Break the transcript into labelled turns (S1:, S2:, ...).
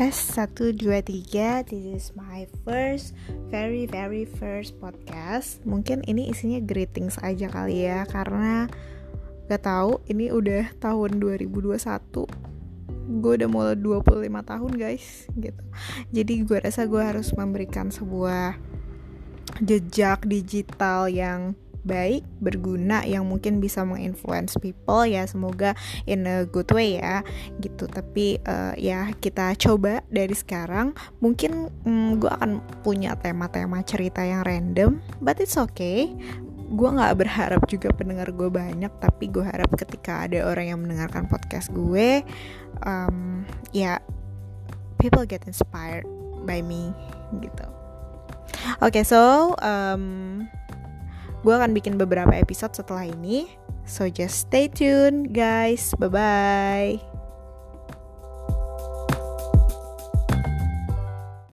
S1: tes 1, 2, 3 This is my first Very very first podcast. Mungkin ini isinya greetings aja kali ya Karena Gak tahu ini udah tahun 2021 Gue udah mulai 25 tahun guys gitu. Jadi gue rasa gue harus memberikan sebuah Jejak digital yang baik, berguna yang mungkin bisa menginfluence people ya semoga in a good way ya gitu. Tapi uh, ya kita coba dari sekarang. Mungkin um, gue akan punya tema-tema cerita yang random, but it's okay. Gue nggak berharap juga pendengar gue banyak, tapi gue harap ketika ada orang yang mendengarkan podcast gue, um, ya people get inspired by me gitu. Oke, okay, so um, Gue akan bikin beberapa episode setelah ini. So just stay tuned guys. Bye bye.